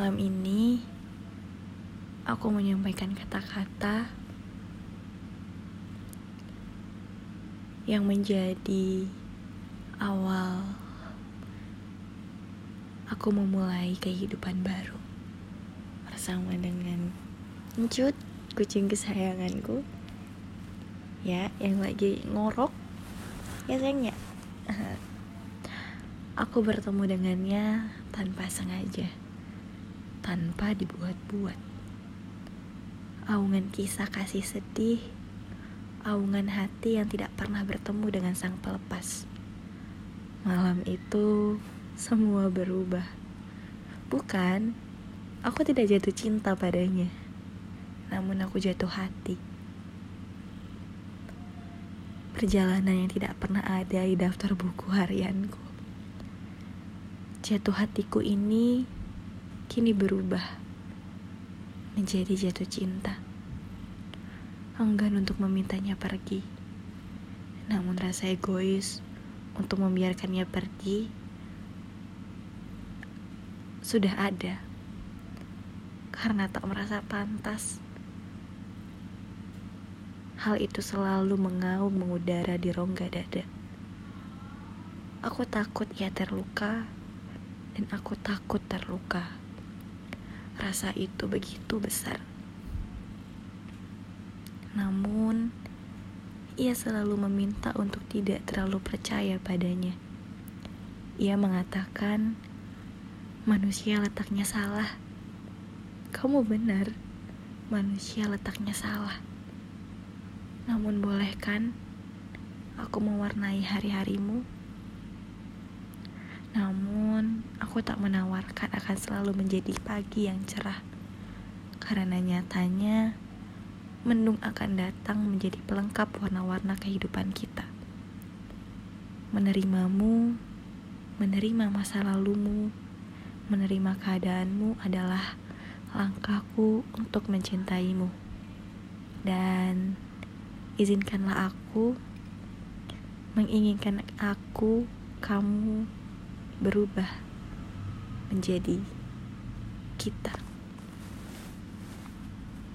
Malam ini aku menyampaikan kata-kata yang menjadi awal aku memulai kehidupan baru bersama dengan Encut, kucing kesayanganku. Ya, yang lagi ngorok. Ya sayangnya. Aku bertemu dengannya tanpa sengaja, tanpa dibuat-buat. Aungan kisah kasih sedih, aungan hati yang tidak pernah bertemu dengan sang pelepas. Malam itu semua berubah. Bukan, aku tidak jatuh cinta padanya, namun aku jatuh hati. Perjalanan yang tidak pernah ada di daftar buku harianku. Jatuh hatiku ini kini berubah menjadi jatuh cinta. Enggan untuk memintanya pergi. Namun rasa egois untuk membiarkannya pergi sudah ada. Karena tak merasa pantas. Hal itu selalu mengaum mengudara di rongga dada. Aku takut ia terluka dan aku takut terluka. Rasa itu begitu besar. Namun, ia selalu meminta untuk tidak terlalu percaya padanya. Ia mengatakan, manusia letaknya salah. Kamu benar, manusia letaknya salah. Namun boleh kan aku mewarnai hari-harimu? Namun, aku tak menawarkan akan selalu menjadi pagi yang cerah. Karena nyatanya, mendung akan datang menjadi pelengkap warna-warna kehidupan kita. Menerimamu, menerima masa lalumu, menerima keadaanmu adalah langkahku untuk mencintaimu. Dan izinkanlah aku menginginkan aku, kamu, berubah menjadi kita.